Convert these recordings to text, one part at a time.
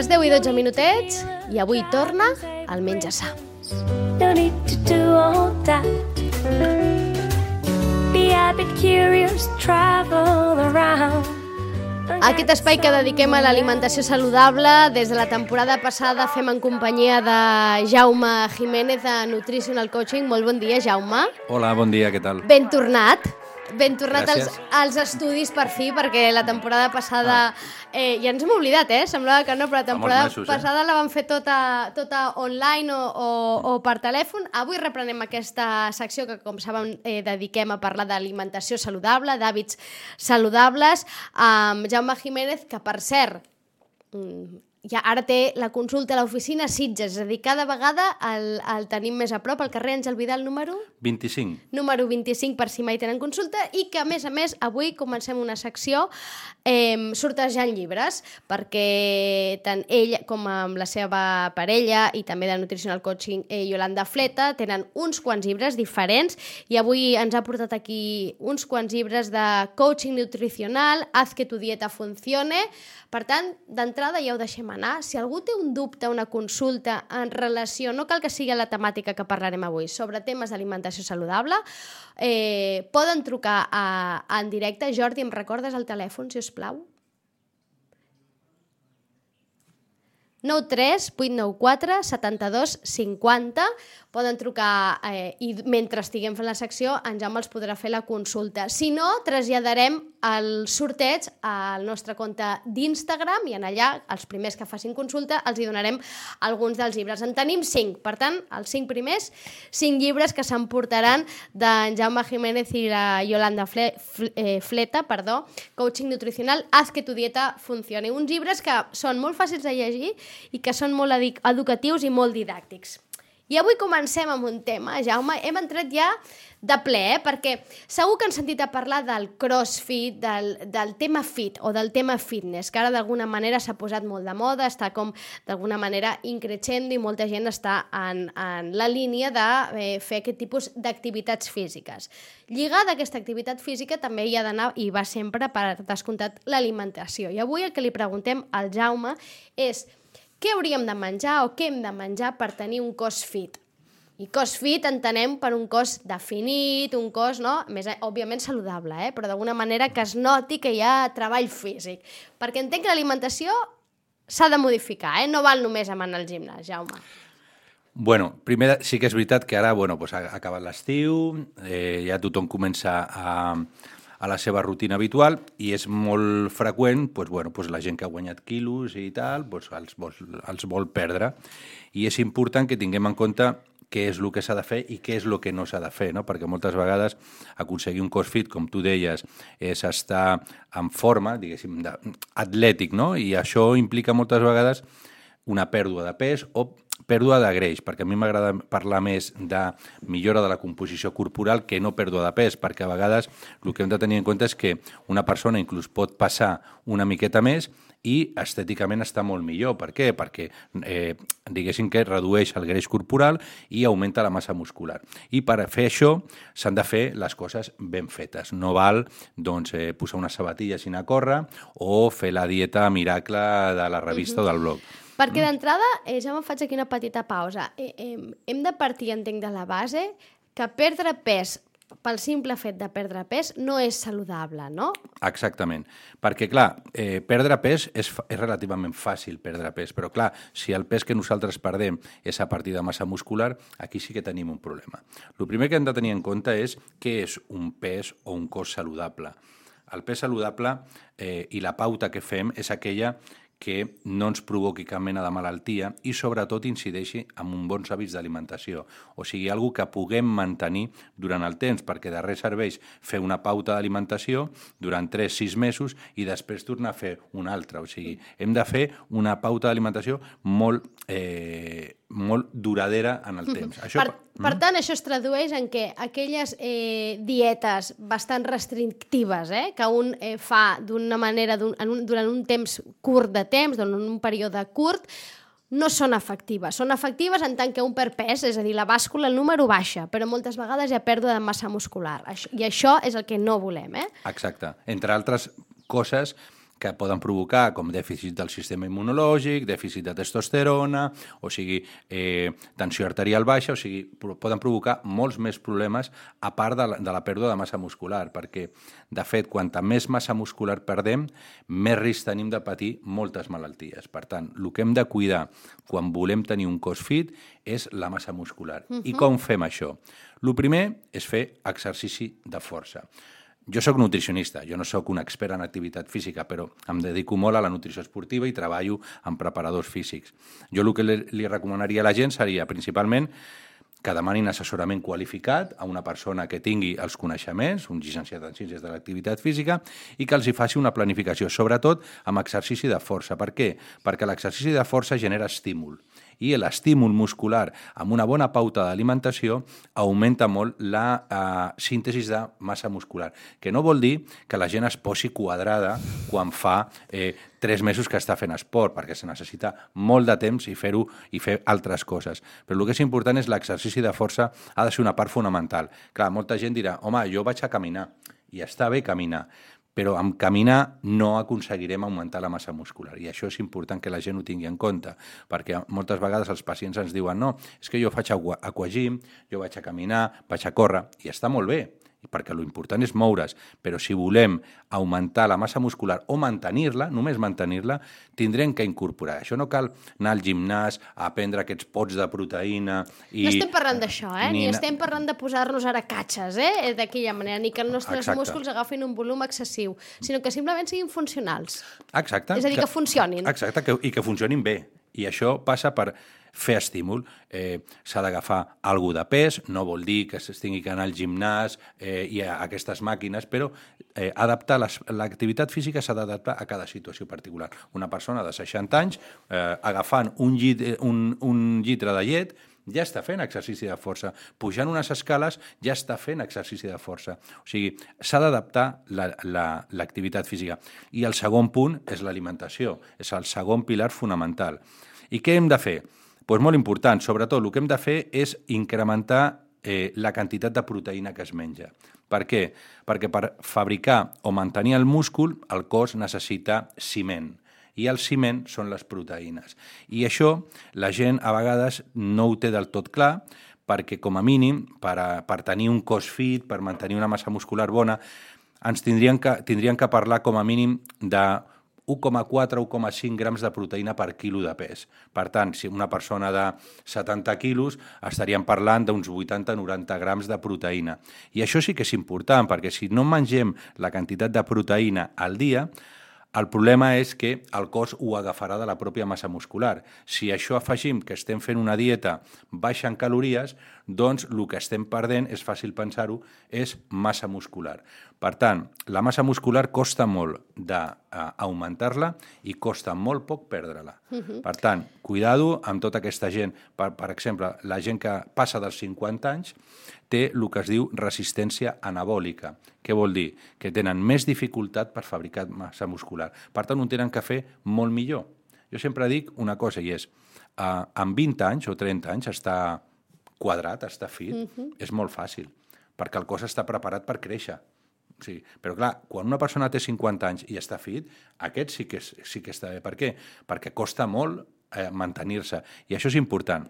Les 10 i 12 minutets i avui torna el Menja Sa. No need to do all that. Be a bit curious, travel around. Aquest espai que dediquem a l'alimentació saludable, des de la temporada passada fem en companyia de Jaume Jiménez de Nutritional Coaching. Molt bon dia, Jaume. Hola, bon dia, què tal? Ben tornat. Ben tornat als, als estudis per fi, perquè la temporada passada... Eh, ja ens hem oblidat, eh? Semblava que no, però la temporada mesos, eh? passada la vam fer tota, tota online o, o, o per telèfon. Avui reprenem aquesta secció que, com saben, eh, dediquem a parlar d'alimentació saludable, d'hàbits saludables, amb Jaume Jiménez, que, per cert, mm, ja ara té la consulta a l'oficina Sitges, és a dir, cada vegada el, el tenim més a prop, al carrer Àngel Vidal número 25. número 25 per si mai tenen consulta i que a més a més avui comencem una secció eh, sortejant llibres perquè tant ell com amb la seva parella i també de Nutritional Coaching eh, Yolanda Fleta tenen uns quants llibres diferents i avui ens ha portat aquí uns quants llibres de coaching nutricional, haz que tu dieta funcione per tant, d'entrada ja ho deixem anar. Si algú té un dubte, una consulta en relació, no cal que sigui la temàtica que parlarem avui, sobre temes d'alimentació saludable, eh, poden trucar a, en directe. Jordi, em recordes el telèfon, si us plau? 93 894 72 50 poden trucar eh, i mentre estiguem fent la secció en Jaume els podrà fer la consulta. Si no, traslladarem el sorteig al nostre compte d'Instagram i en allà els primers que facin consulta els hi donarem alguns dels llibres. En tenim cinc, per tant, els cinc primers, cinc llibres que s'emportaran d'en Jaume Jiménez i la Yolanda Fle Fle eh, Fleta, perdó, Coaching Nutricional, Haz que tu dieta funcione. Uns llibres que són molt fàcils de llegir i que són molt edu- educatius i molt didàctics. I avui comencem amb un tema, Jaume, hem entrat ja de ple, eh? perquè segur que han sentit a parlar del crossfit, del, del tema fit o del tema fitness, que ara d'alguna manera s'ha posat molt de moda, està com d'alguna manera increixent i molta gent està en, en la línia de eh, fer aquest tipus d'activitats físiques. Lligada a aquesta activitat física també hi ha d'anar, i va sempre per descomptat, l'alimentació. I avui el que li preguntem al Jaume és què hauríem de menjar o què hem de menjar per tenir un cos fit. I cos fit entenem per un cos definit, un cos, no? Més, eh, òbviament saludable, eh? però d'alguna manera que es noti que hi ha treball físic. Perquè entenc que l'alimentació s'ha de modificar, eh? no val només amb anar al gimnàs, Jaume. Bueno, primer sí que és veritat que ara bueno, pues, ha acabat l'estiu, eh, ja tothom comença a, a la seva rutina habitual i és molt freqüent pues, bueno, pues, la gent que ha guanyat quilos i tal pues, els, vol, els vol perdre. I és important que tinguem en compte què és el que s'ha de fer i què és el que no s'ha de fer, no? perquè moltes vegades aconseguir un cos fit, com tu deies, és estar en forma, diguéssim, atlètic, no? i això implica moltes vegades una pèrdua de pes o pèrdua de greix, perquè a mi m'agrada parlar més de millora de la composició corporal que no pèrdua de pes, perquè a vegades el que hem de tenir en compte és que una persona inclús pot passar una miqueta més i estèticament està molt millor. Per què? Perquè eh, diguéssim que redueix el greix corporal i augmenta la massa muscular. I per fer això s'han de fer les coses ben fetes. No val doncs, eh, posar unes sabatilles i anar a córrer o fer la dieta miracle de la revista uh -huh. o del blog. Perquè d'entrada, eh, ja me'n faig aquí una petita pausa. Eh, eh, hem de partir, entenc, de la base que perdre pes pel simple fet de perdre pes no és saludable, no? Exactament. Perquè, clar, eh, perdre pes és, és relativament fàcil perdre pes, però, clar, si el pes que nosaltres perdem és a partir de massa muscular, aquí sí que tenim un problema. El primer que hem de tenir en compte és què és un pes o un cos saludable. El pes saludable eh, i la pauta que fem és aquella que no ens provoqui cap mena de malaltia i sobretot incideixi en un bons hàbits d'alimentació. O sigui, algo que puguem mantenir durant el temps, perquè de res serveix fer una pauta d'alimentació durant 3-6 mesos i després tornar a fer una altra. O sigui, hem de fer una pauta d'alimentació molt, eh, molt duradera en el temps. Això, Per, per tant, això es tradueix en que aquelles eh, dietes bastant restrictives eh, que un eh, fa d'una manera, d'un, en un, durant un temps curt de temps, durant un període curt, no són efectives. Són efectives en tant que un perd pes, és a dir, la bàscula, el número baixa, però moltes vegades hi ha pèrdua de massa muscular. I això és el que no volem, eh? Exacte. Entre altres coses que poden provocar com dèficit del sistema immunològic, dèficit de testosterona, o sigui, eh, tensió arterial baixa, o sigui, poden provocar molts més problemes a part de la, de la pèrdua de massa muscular, perquè, de fet, quanta més massa muscular perdem, més risc tenim de patir moltes malalties. Per tant, el que hem de cuidar quan volem tenir un cos fit és la massa muscular. Uh -huh. I com fem això? El primer és fer exercici de força. Jo sóc nutricionista, jo no sóc un expert en activitat física, però em dedico molt a la nutrició esportiva i treballo amb preparadors físics. Jo el que li, recomanaria a la gent seria, principalment, que demanin assessorament qualificat a una persona que tingui els coneixements, un llicenciat en ciències de l'activitat física, i que els hi faci una planificació, sobretot amb exercici de força. Per què? Perquè l'exercici de força genera estímul i l'estímul muscular amb una bona pauta d'alimentació augmenta molt la eh, síntesi de massa muscular, que no vol dir que la gent es posi quadrada quan fa eh, tres mesos que està fent esport, perquè se necessita molt de temps i fer-ho i fer altres coses. Però el que és important és l'exercici de força ha de ser una part fonamental. Clar, molta gent dirà, home, jo vaig a caminar, i està bé caminar, però amb caminar no aconseguirem augmentar la massa muscular. I això és important que la gent ho tingui en compte, perquè moltes vegades els pacients ens diuen no, és que jo faig aquagym, jo vaig a caminar, vaig a córrer, i està molt bé, perquè lo important és moure's, però si volem augmentar la massa muscular o mantenir-la, només mantenir-la, tindrem que incorporar. Això no cal anar al gimnàs a prendre aquests pots de proteïna... I... No estem parlant d'això, eh? Ni, ni estem parlant de posar-nos ara catxes, eh? D'aquella manera, ni que els nostres Exacte. músculs agafin un volum excessiu, sinó que simplement siguin funcionals. Exacte. És a dir, que, que funcionin. Exacte, que, i que funcionin bé. I això passa per fer estímul. Eh, S'ha d'agafar algú de pes, no vol dir que es tingui que anar al gimnàs eh, i a aquestes màquines, però eh, adaptar l'activitat física s'ha d'adaptar a cada situació particular. Una persona de 60 anys eh, agafant un, llit, un, un llitre de llet ja està fent exercici de força. Pujant unes escales ja està fent exercici de força. O sigui, s'ha d'adaptar l'activitat la, la, física. I el segon punt és l'alimentació. És el segon pilar fonamental. I què hem de fer? Pues molt important. Sobretot, el que hem de fer és incrementar eh, la quantitat de proteïna que es menja. Per què? Perquè per fabricar o mantenir el múscul, el cos necessita ciment i el ciment són les proteïnes. I això la gent a vegades no ho té del tot clar perquè com a mínim per, a, per tenir un cos fit, per mantenir una massa muscular bona, ens tindrien que, tindrien que parlar com a mínim de 1,4 o 1,5 grams de proteïna per quilo de pes. Per tant, si una persona de 70 quilos estaríem parlant d'uns 80-90 grams de proteïna. I això sí que és important, perquè si no mengem la quantitat de proteïna al dia, el problema és que el cos ho agafarà de la pròpia massa muscular. Si això afegim que estem fent una dieta baixa en calories, doncs el que estem perdent, és fàcil pensar-ho, és massa muscular. Per tant, la massa muscular costa molt d'augmentar-la i costa molt poc perdre-la. Uh mhm. -huh. Per tant, cuidado amb tota aquesta gent. Per, per exemple, la gent que passa dels 50 anys té el que es diu resistència anabòlica. Què vol dir? Que tenen més dificultat per fabricar massa muscular. Per tant, ho tenen que fer molt millor. Jo sempre dic una cosa i és, eh, amb 20 anys o 30 anys està quadrat, està fit, uh -huh. és molt fàcil, perquè el cos està preparat per créixer. Sí, però clar, quan una persona té 50 anys i està fit, aquest sí que, és, sí que està bé. Per què? Perquè costa molt eh, mantenir-se. I això és important.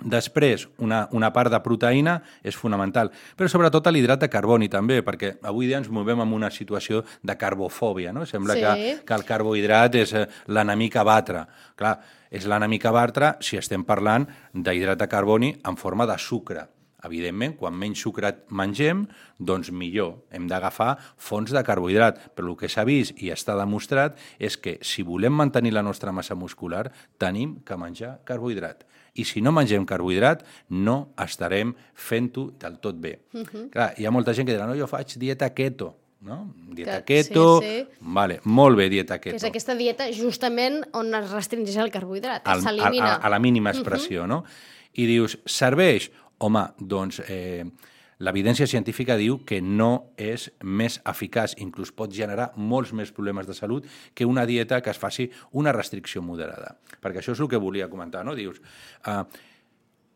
Després, una, una part de proteïna és fonamental, però sobretot l'hidrat de carboni també, perquè avui dia ens movem en una situació de carbofòbia, no? Sembla sí. que, que el carbohidrat és eh, l'enemic a batre. Clar, és l'enemic a batre si estem parlant d'hidrat de carboni en forma de sucre. Evidentment, quan menys sucre mengem, doncs millor. Hem d'agafar fonts de carbohidrat. Però el que s'ha vist i està demostrat és que si volem mantenir la nostra massa muscular, tenim que menjar carbohidrat. I si no mengem carbohidrat, no estarem fent-ho del tot bé. Uh -huh. Clar, hi ha molta gent que dirà, no, jo faig dieta keto. no? Dieta Que- keto, sí, sí. vale, molt bé, dieta Que keto. és aquesta dieta justament on es restringeix el carbohidrat, al, a, s'elimina. a, a la mínima expressió, no? I dius, serveix? Home, doncs eh, l'evidència científica diu que no és més eficaç, inclús pot generar molts més problemes de salut que una dieta que es faci una restricció moderada. Perquè això és el que volia comentar, no? Dius, eh,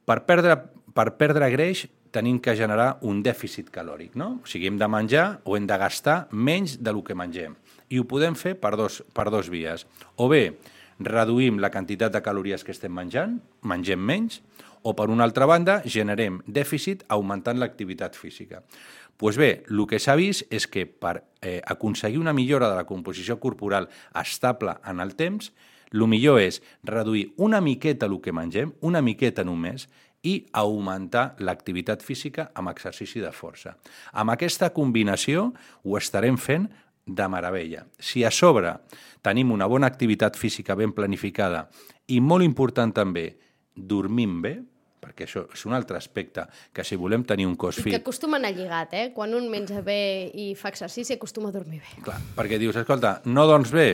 per perdre, per perdre greix tenim que generar un dèficit calòric, no? O sigui, hem de menjar o hem de gastar menys de lo que mengem. I ho podem fer per dos, per dos vies. O bé, reduïm la quantitat de calories que estem menjant, mengem menys, o per una altra banda, generem dèficit augmentant l'activitat física. Doncs pues bé, el que s'ha vist és que per eh, aconseguir una millora de la composició corporal estable en el temps, el millor és reduir una miqueta el que mengem, una miqueta només, i augmentar l'activitat física amb exercici de força. Amb aquesta combinació ho estarem fent de meravella. Si a sobre tenim una bona activitat física ben planificada i, molt important també, dormim bé, perquè això és un altre aspecte, que si volem tenir un cos I que acostuma a anar lligat, eh? Quan un menja bé i fa exercici, acostuma a dormir bé. Clar, perquè dius, escolta, no dorms bé,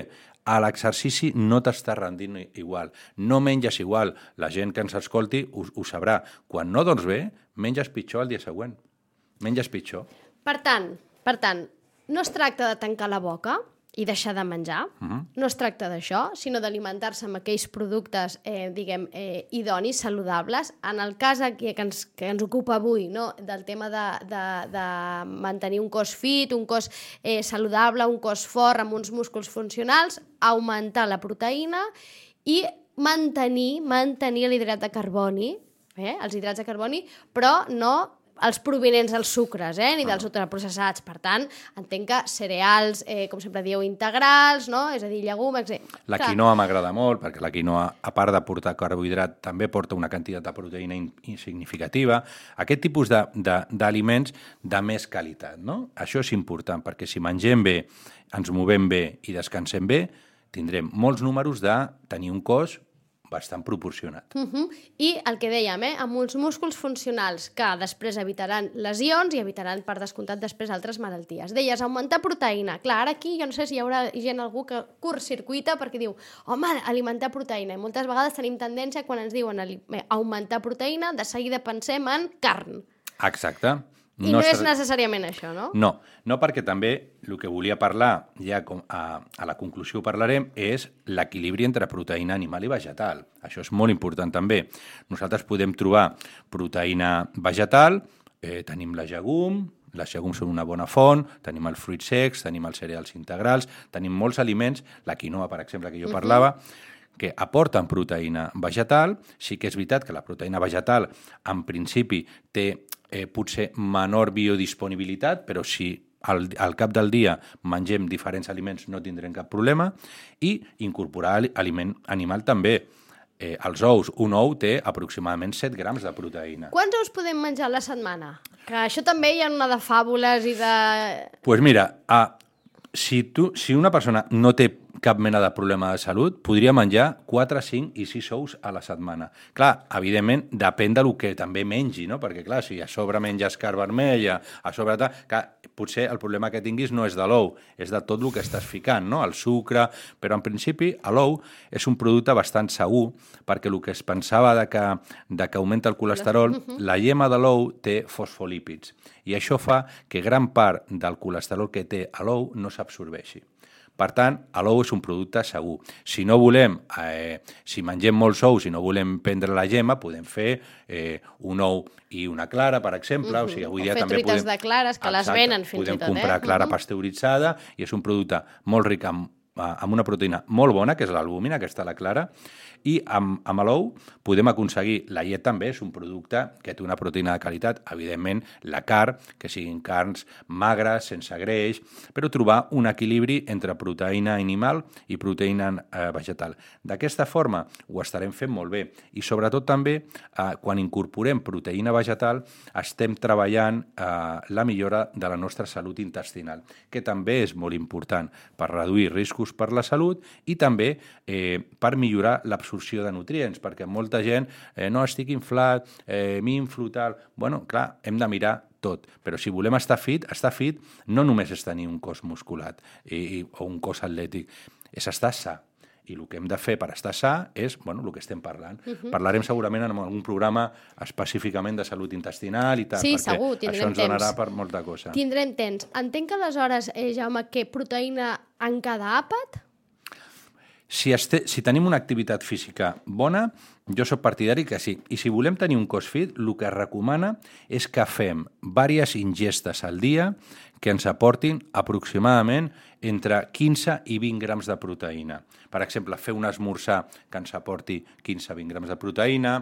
a l'exercici no t'està rendint igual, no menges igual. La gent que ens escolti ho, ho sabrà. Quan no dorms bé, menges pitjor el dia següent. Menges pitjor. Per tant, per tant, no es tracta de tancar la boca i deixar de menjar, uh -huh. no es tracta d'això, sinó d'alimentar-se amb aquells productes, eh, diguem, eh, idonis, saludables. En el cas aquí que ens, que ens ocupa avui, no? del tema de, de, de mantenir un cos fit, un cos eh, saludable, un cos fort amb uns músculs funcionals, augmentar la proteïna i mantenir, mantenir l'hidrat de carboni, eh? els hidrats de carboni, però no els provenents dels sucres, eh? ni dels ultraprocessats. Per tant, entenc que cereals, eh, com sempre dieu, integrals, no? és a dir, llegum, etc. La Clar, quinoa m'agrada molt, perquè la quinoa, a part de portar carbohidrat, també porta una quantitat de proteïna in- insignificativa. Aquest tipus de- de- d'aliments de, de més qualitat, no? Això és important, perquè si mengem bé, ens movem bé i descansem bé, tindrem molts números de tenir un cos bastant proporcionat. Uh -huh. I el que dèiem, eh? amb uns músculs funcionals que després evitaran lesions i evitaran, per descomptat, després altres malalties. Deies, augmentar proteïna. Clar, ara aquí jo no sé si hi haurà gent, algú que curtcircuita perquè diu, home, alimentar proteïna. I moltes vegades tenim tendència, quan ens diuen augmentar proteïna, de seguida pensem en carn. Exacte. I no, es és necessàriament això, no? No, no perquè també el que volia parlar, ja com a, a la conclusió ho parlarem, és l'equilibri entre proteïna animal i vegetal. Això és molt important també. Nosaltres podem trobar proteïna vegetal, eh, tenim la llegum, les llegums són una bona font, tenim els fruits secs, tenim els cereals integrals, tenim molts aliments, la quinoa, per exemple, que jo parlava, que aporten proteïna vegetal. Sí que és veritat que la proteïna vegetal, en principi, té eh, potser menor biodisponibilitat, però si al, al cap del dia mengem diferents aliments no tindrem cap problema, i incorporar ali- aliment animal també. Eh, els ous, un ou té aproximadament 7 grams de proteïna. Quants ous podem menjar a la setmana? Que això també hi ha una de fàbules i de... pues mira, a, si, tu, si una persona no té cap mena de problema de salut, podria menjar 4, 5 i 6 ous a la setmana. Clar, evidentment, depèn del que també mengi, no? Perquè, clar, si a sobre menges carn vermella, a sobre... Clar, potser el problema que tinguis no és de l'ou, és de tot el que estàs ficant, no? El sucre... Però, en principi, l'ou és un producte bastant segur, perquè el que es pensava de que, de que augmenta el colesterol, la llema de l'ou té fosfolípids. I això fa que gran part del colesterol que té a l'ou no s'absorbeixi. Per tant, l'ou és un producte segur. Si no volem, eh, si mengem molts ous i no volem prendre la gema, podem fer eh, un ou i una clara, per exemple. O sigui, avui O dia fer també truites podem... de clares, que les venen fins i podem tot, eh? comprar clara Mhm. pasteuritzada i és un producte molt ric eh, amb una proteïna molt bona, que és l'albúmina, aquesta la clara, i amb, amb l'ou podem aconseguir, la llet també és un producte que té una proteïna de qualitat, evidentment la carn, que siguin carns magres, sense greix, però trobar un equilibri entre proteïna animal i proteïna eh, vegetal. D'aquesta forma ho estarem fent molt bé i sobretot també eh, quan incorporem proteïna vegetal estem treballant eh, la millora de la nostra salut intestinal, que també és molt important per reduir riscos per la salut i també eh, per millorar l'absorció de nutrients, perquè molta gent, eh, no estic inflat, eh, m'inflo tal... Bueno, clar, hem de mirar tot. Però si volem estar fit, estar fit no només és tenir un cos musculat i, i, o un cos atlètic, és estar sa. I el que hem de fer per estar sa és bueno, el que estem parlant. Uh -huh. Parlarem segurament en algun programa específicament de salut intestinal i tal, Sí, perquè segur, això ens donarà temps. per molta cosa. Tindrem temps. Entenc que aleshores, eh, Jaume, que proteïna en cada àpat? Si, este, si tenim una activitat física bona, jo sóc partidari que sí. I si volem tenir un cos fit, el que es recomana és que fem diverses ingestes al dia que ens aportin aproximadament entre 15 i 20 grams de proteïna. Per exemple, fer un esmorzar que ens aporti 15-20 grams de proteïna,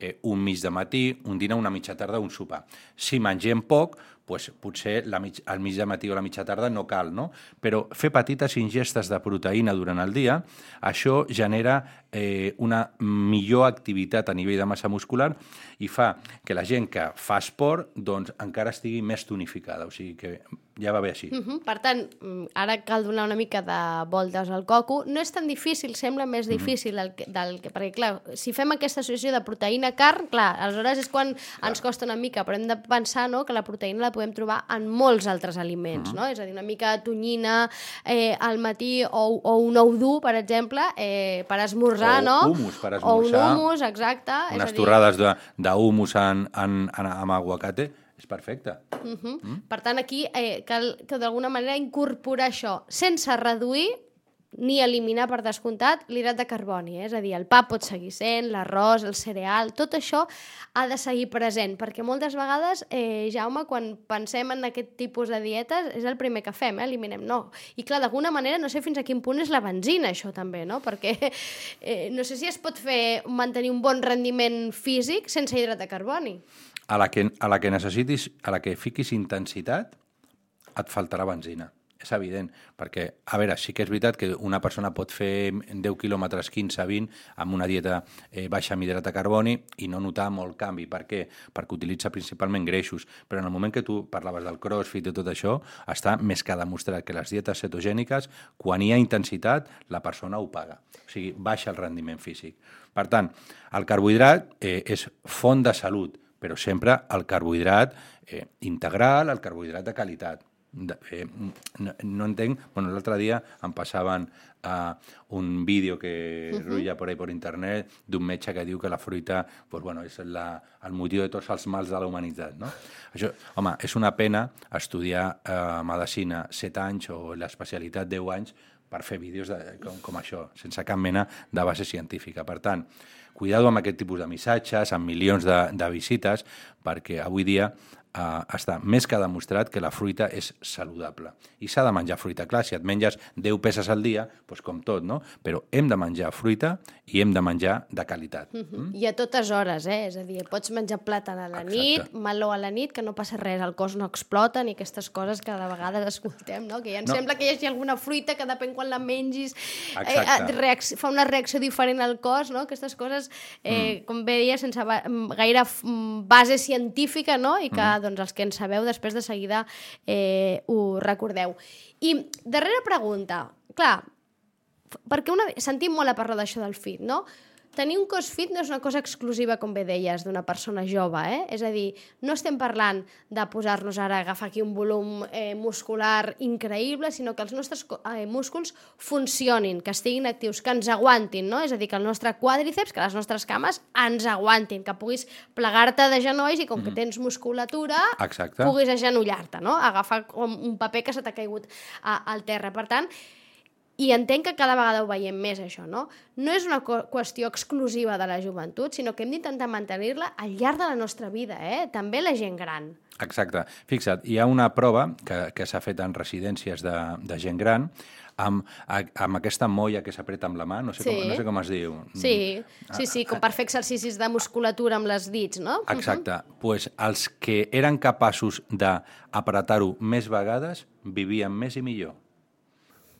eh, un mig de matí, un dinar, una mitja tarda, un sopar. Si mengem poc, pues, potser la mig, al mig de matí o la mitja tarda no cal, no? Però fer petites ingestes de proteïna durant el dia, això genera eh, una millor activitat a nivell de massa muscular i fa que la gent que fa esport doncs, encara estigui més tonificada. O sigui que ja va bé així. Uh -huh. Per tant, mm, ara cal donar una mica de voltes al coco. No és tan difícil, sembla més difícil el que, del que... Perquè, clar, si fem aquesta associació de proteïna-carn, clar, aleshores és quan ens costa una mica, però hem de pensar no, que la proteïna la podem trobar en molts altres aliments, uh -huh. no? És a dir, una mica de tonyina eh, al matí o, o un ou dur, per exemple, eh, per esmorzar, O no? humus per O un esmorzar. humus, exacte. és a Unes dir, torrades de- d'humus en, en, en, amb aguacate és perfecte. Uh -huh. mm. Per tant, aquí eh, cal que d'alguna manera incorporar això sense reduir ni eliminar per descomptat l'hidrat de carboni, eh? és a dir, el pa pot seguir sent, l'arròs, el cereal, tot això ha de seguir present, perquè moltes vegades, eh, Jaume, quan pensem en aquest tipus de dietes, és el primer que fem, eh? eliminem, no. I clar, d'alguna manera, no sé fins a quin punt és la benzina, això també, no? Perquè eh, no sé si es pot fer mantenir un bon rendiment físic sense hidrat de carboni. A la que, a la que necessitis, a la que fiquis intensitat, et faltarà benzina. És evident, perquè, a veure, sí que és veritat que una persona pot fer 10 quilòmetres, 15, 20, amb una dieta eh, baixa amb hidrat de carboni i no notar molt canvi. Per què? Perquè utilitza principalment greixos. Però en el moment que tu parlaves del crossfit i tot això, està més que demostrat que les dietes cetogèniques, quan hi ha intensitat, la persona ho paga. O sigui, baixa el rendiment físic. Per tant, el carbohidrat eh, és font de salut, però sempre el carbohidrat eh, integral, el carbohidrat de qualitat. Eh, no, no entenc... Bueno, l'altre dia em passaven uh, un vídeo que uh -huh. rulla por ahí por internet d'un metge que diu que la fruita pues, bueno, és la, el motiu de tots els mals de la humanitat. No? Això, home, és una pena estudiar uh, medicina 7 anys o l'especialitat 10 anys per fer vídeos de, com, com això, sense cap mena de base científica. Per tant, cuidado amb aquest tipus de missatges, amb milions de, de visites, perquè avui dia eh, està més que demostrat que la fruita és saludable. I s'ha de menjar fruita. Clar, si et menges 10 peces al dia, doncs com tot, no? Però hem de menjar fruita i hem de menjar de qualitat. Mm Mm? I a totes hores, eh? És a dir, pots menjar plàtan a la Exacte. nit, meló a la nit, que no passa res, el cos no explota, ni aquestes coses que de vegades escoltem, no? Que ja ens No. sembla que hi hagi alguna fruita que depèn quan la mengis, eh, Exacte. eh, reacc- fa una reacció diferent al cos, no? Aquestes coses, eh, mm. com bé deia, sense ba gaire base científica, no? I que, mm. Doncs, els que en sabeu, després de seguida eh, ho recordeu. I darrera pregunta, clar, perquè una... sentim molt a parlar d'això del fit, no? Tenir un cos fit no és una cosa exclusiva, com bé deies, d'una persona jove, eh? És a dir, no estem parlant de posar-nos ara a agafar aquí un volum eh, muscular increïble, sinó que els nostres eh, músculs funcionin, que estiguin actius, que ens aguantin, no? És a dir, que el nostre quàdriceps, que les nostres cames ens aguantin, que puguis plegar-te de genolls i com que tens musculatura, Exacte. puguis agenollar-te, no? Agafar com un paper que se t'ha caigut a, al terra. Per tant, i entenc que cada vegada ho veiem més, això, no? No és una qüestió exclusiva de la joventut, sinó que hem d'intentar mantenir-la al llarg de la nostra vida, eh? També la gent gran. Exacte. Fixa't, hi ha una prova que, que s'ha fet en residències de, de gent gran amb, amb aquesta molla que s'apreta amb la mà, no sé, Sí. com, no sé com es diu. Sí, sí, sí, com per fer exercicis de musculatura amb les dits, no? Exacte. Doncs pues els que eren capaços d'apretar-ho més vegades vivien més i millor.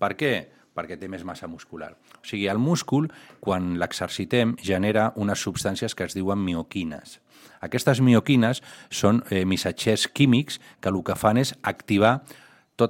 Per què? Perquè té més massa muscular. O sigui, el múscul, quan l'exercitem, genera unes substàncies que es diuen mioquines. Aquestes mioquines són eh, missatgers químics que el que fan és activar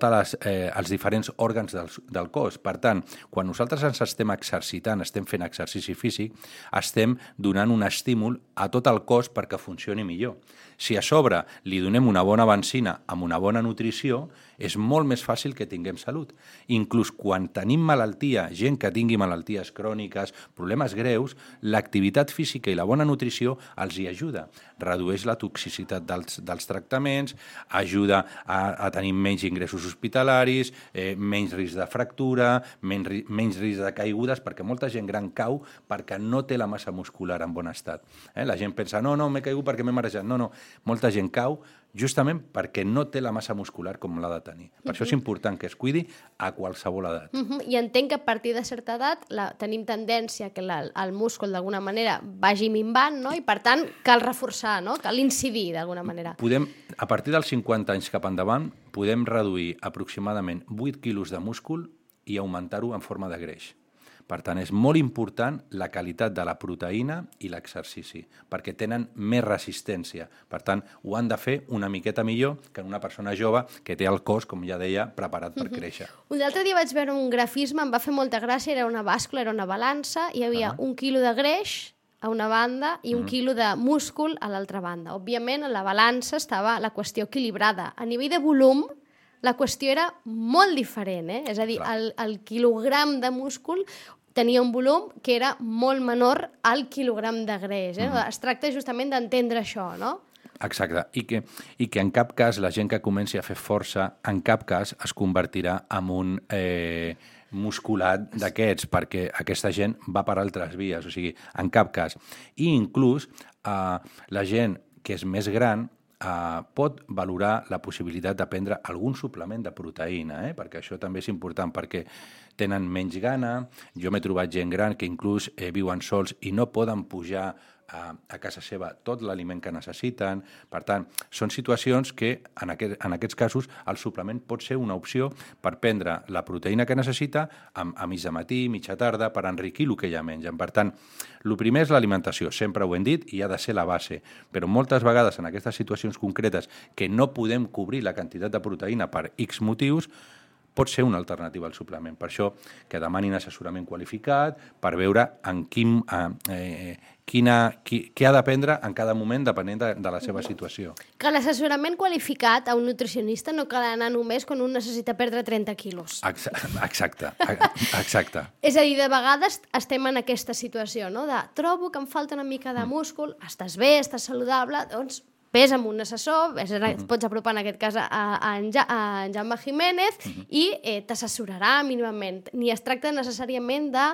tots eh, els diferents òrgans del, del cos. Per tant, quan nosaltres ens estem exercitant, estem fent exercici físic, estem donant un estímul a tot el cos perquè funcioni millor. Si a sobre li donem una bona benzina amb una bona nutrició, és molt més fàcil que tinguem salut. Inclús quan tenim malaltia, gent que tingui malalties cròniques, problemes greus, l'activitat física i la bona nutrició els hi ajuda. Redueix la toxicitat dels, dels tractaments, ajuda a, a tenir menys ingressos hospitalaris, eh, menys risc de fractura, menys, menys risc de caigudes, perquè molta gent gran cau perquè no té la massa muscular en bon estat. Eh? La gent pensa, no, no, m'he caigut perquè m'he marejat. No, no, molta gent cau justament perquè no té la massa muscular com l'ha de tenir. Per uh -huh. això és important que es cuidi a qualsevol edat. Uh -huh. I entenc que a partir de certa edat la, tenim tendència que la, el múscul d'alguna manera vagi minvant, no? i per tant cal reforçar, no? cal incidir d'alguna manera. Podem, a partir dels 50 anys cap endavant, podem reduir aproximadament 8 quilos de múscul i augmentar-ho en forma de greix. Per tant, és molt important la qualitat de la proteïna i l'exercici, perquè tenen més resistència. Per tant, ho han de fer una miqueta millor que una persona jove que té el cos, com ja deia, preparat per créixer. Un altre dia vaig veure un grafisme, em va fer molta gràcia, era una bàscula, era una balança, hi havia un quilo de greix a una banda i un quilo de múscul a l'altra banda. Òbviament, a la balança estava la qüestió equilibrada. A nivell de volum, la qüestió era molt diferent, eh? és a dir, el, el quilogram de múscul tenia un volum que era molt menor al quilogram de greix. Eh? Es tracta justament d'entendre això, no? Exacte, I que, i que en cap cas la gent que comenci a fer força, en cap cas es convertirà en un eh, musculat d'aquests, perquè aquesta gent va per altres vies, o sigui, en cap cas. I inclús eh, la gent que és més gran eh, pot valorar la possibilitat de prendre algun suplement de proteïna, eh? perquè això també és important, perquè tenen menys gana, jo m'he trobat gent gran que inclús eh, viuen sols i no poden pujar a, a casa seva tot l'aliment que necessiten. Per tant, són situacions que en, aquest, en aquests casos el suplement pot ser una opció per prendre la proteïna que necessita a, a mig de matí, mitja tarda, per enriquir el que ja mengen. Per tant, el primer és l'alimentació, sempre ho hem dit, i ha de ser la base. Però moltes vegades en aquestes situacions concretes que no podem cobrir la quantitat de proteïna per X motius, pot ser una alternativa al suplement. Per això que demanin assessorament qualificat per veure en quin, eh, quina, qui, què ha d'aprendre en cada moment depenent de, de la seva situació. Que l'assessorament qualificat a un nutricionista no cal anar només quan un necessita perdre 30 quilos. Exacte, exacte. És a dir, de vegades estem en aquesta situació, no? de trobo que em falta una mica de múscul, estàs bé, estàs saludable, doncs ves amb un assessor, és, uh -huh. et pots apropar en aquest cas a, a, en, ja, a en Jaume Jiménez uh -huh. i eh, t'assessorarà mínimament. Ni es tracta necessàriament de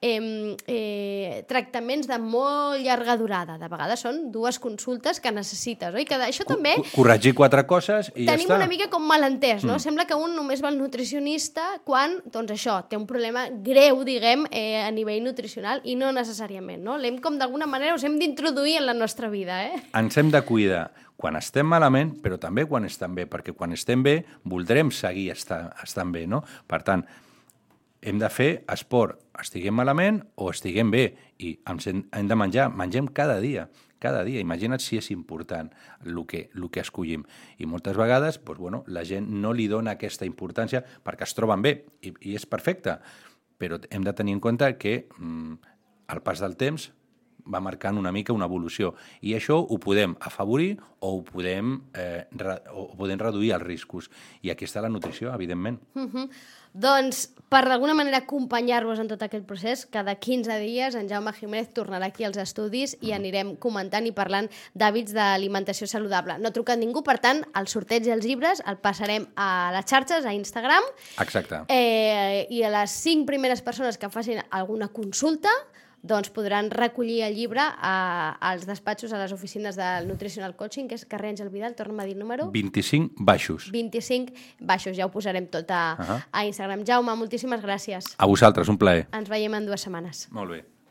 eh, eh, tractaments de molt llarga durada. De vegades són dues consultes que necessites, oi? Que això també... Corregir quatre coses i tenim ja està. una mica com malentès, no? Mm. Sembla que un només va al nutricionista quan, doncs això, té un problema greu, diguem, eh, a nivell nutricional i no necessàriament, no? L'hem com d'alguna manera us hem d'introduir en la nostra vida, eh? Ens hem de cuidar quan estem malament, però també quan estem bé, perquè quan estem bé voldrem seguir estar, estant bé, no? Per tant, hem de fer esport, estiguem malament o estiguem bé, i hem de menjar, mengem cada dia, cada dia. Imagina't si és important el que, el que escollim. I moltes vegades doncs, bueno, la gent no li dona aquesta importància perquè es troben bé, i, i és perfecte, però hem de tenir en compte que mm, al pas del temps va marcant una mica una evolució. I això ho podem afavorir o ho podem, eh, re, o podem reduir els riscos. I aquí està la nutrició, evidentment. Uh -huh. Doncs, per d'alguna manera acompanyar-vos en tot aquest procés, cada 15 dies en Jaume Jiménez tornarà aquí als estudis i anirem comentant i parlant d'hàbits d'alimentació saludable. No ha trucat ningú, per tant, el sorteig i els llibres el passarem a les xarxes, a Instagram. Exacte. Eh, I a les 5 primeres persones que facin alguna consulta doncs podran recollir el llibre a, als despatxos, a les oficines del Nutritional Coaching, que és carrer Àngel Vidal, torna'm a dir número. 25 baixos. 25 baixos, ja ho posarem tot a, uh -huh. a Instagram. Jaume, moltíssimes gràcies. A vosaltres, un plaer. Ens veiem en dues setmanes. Molt bé.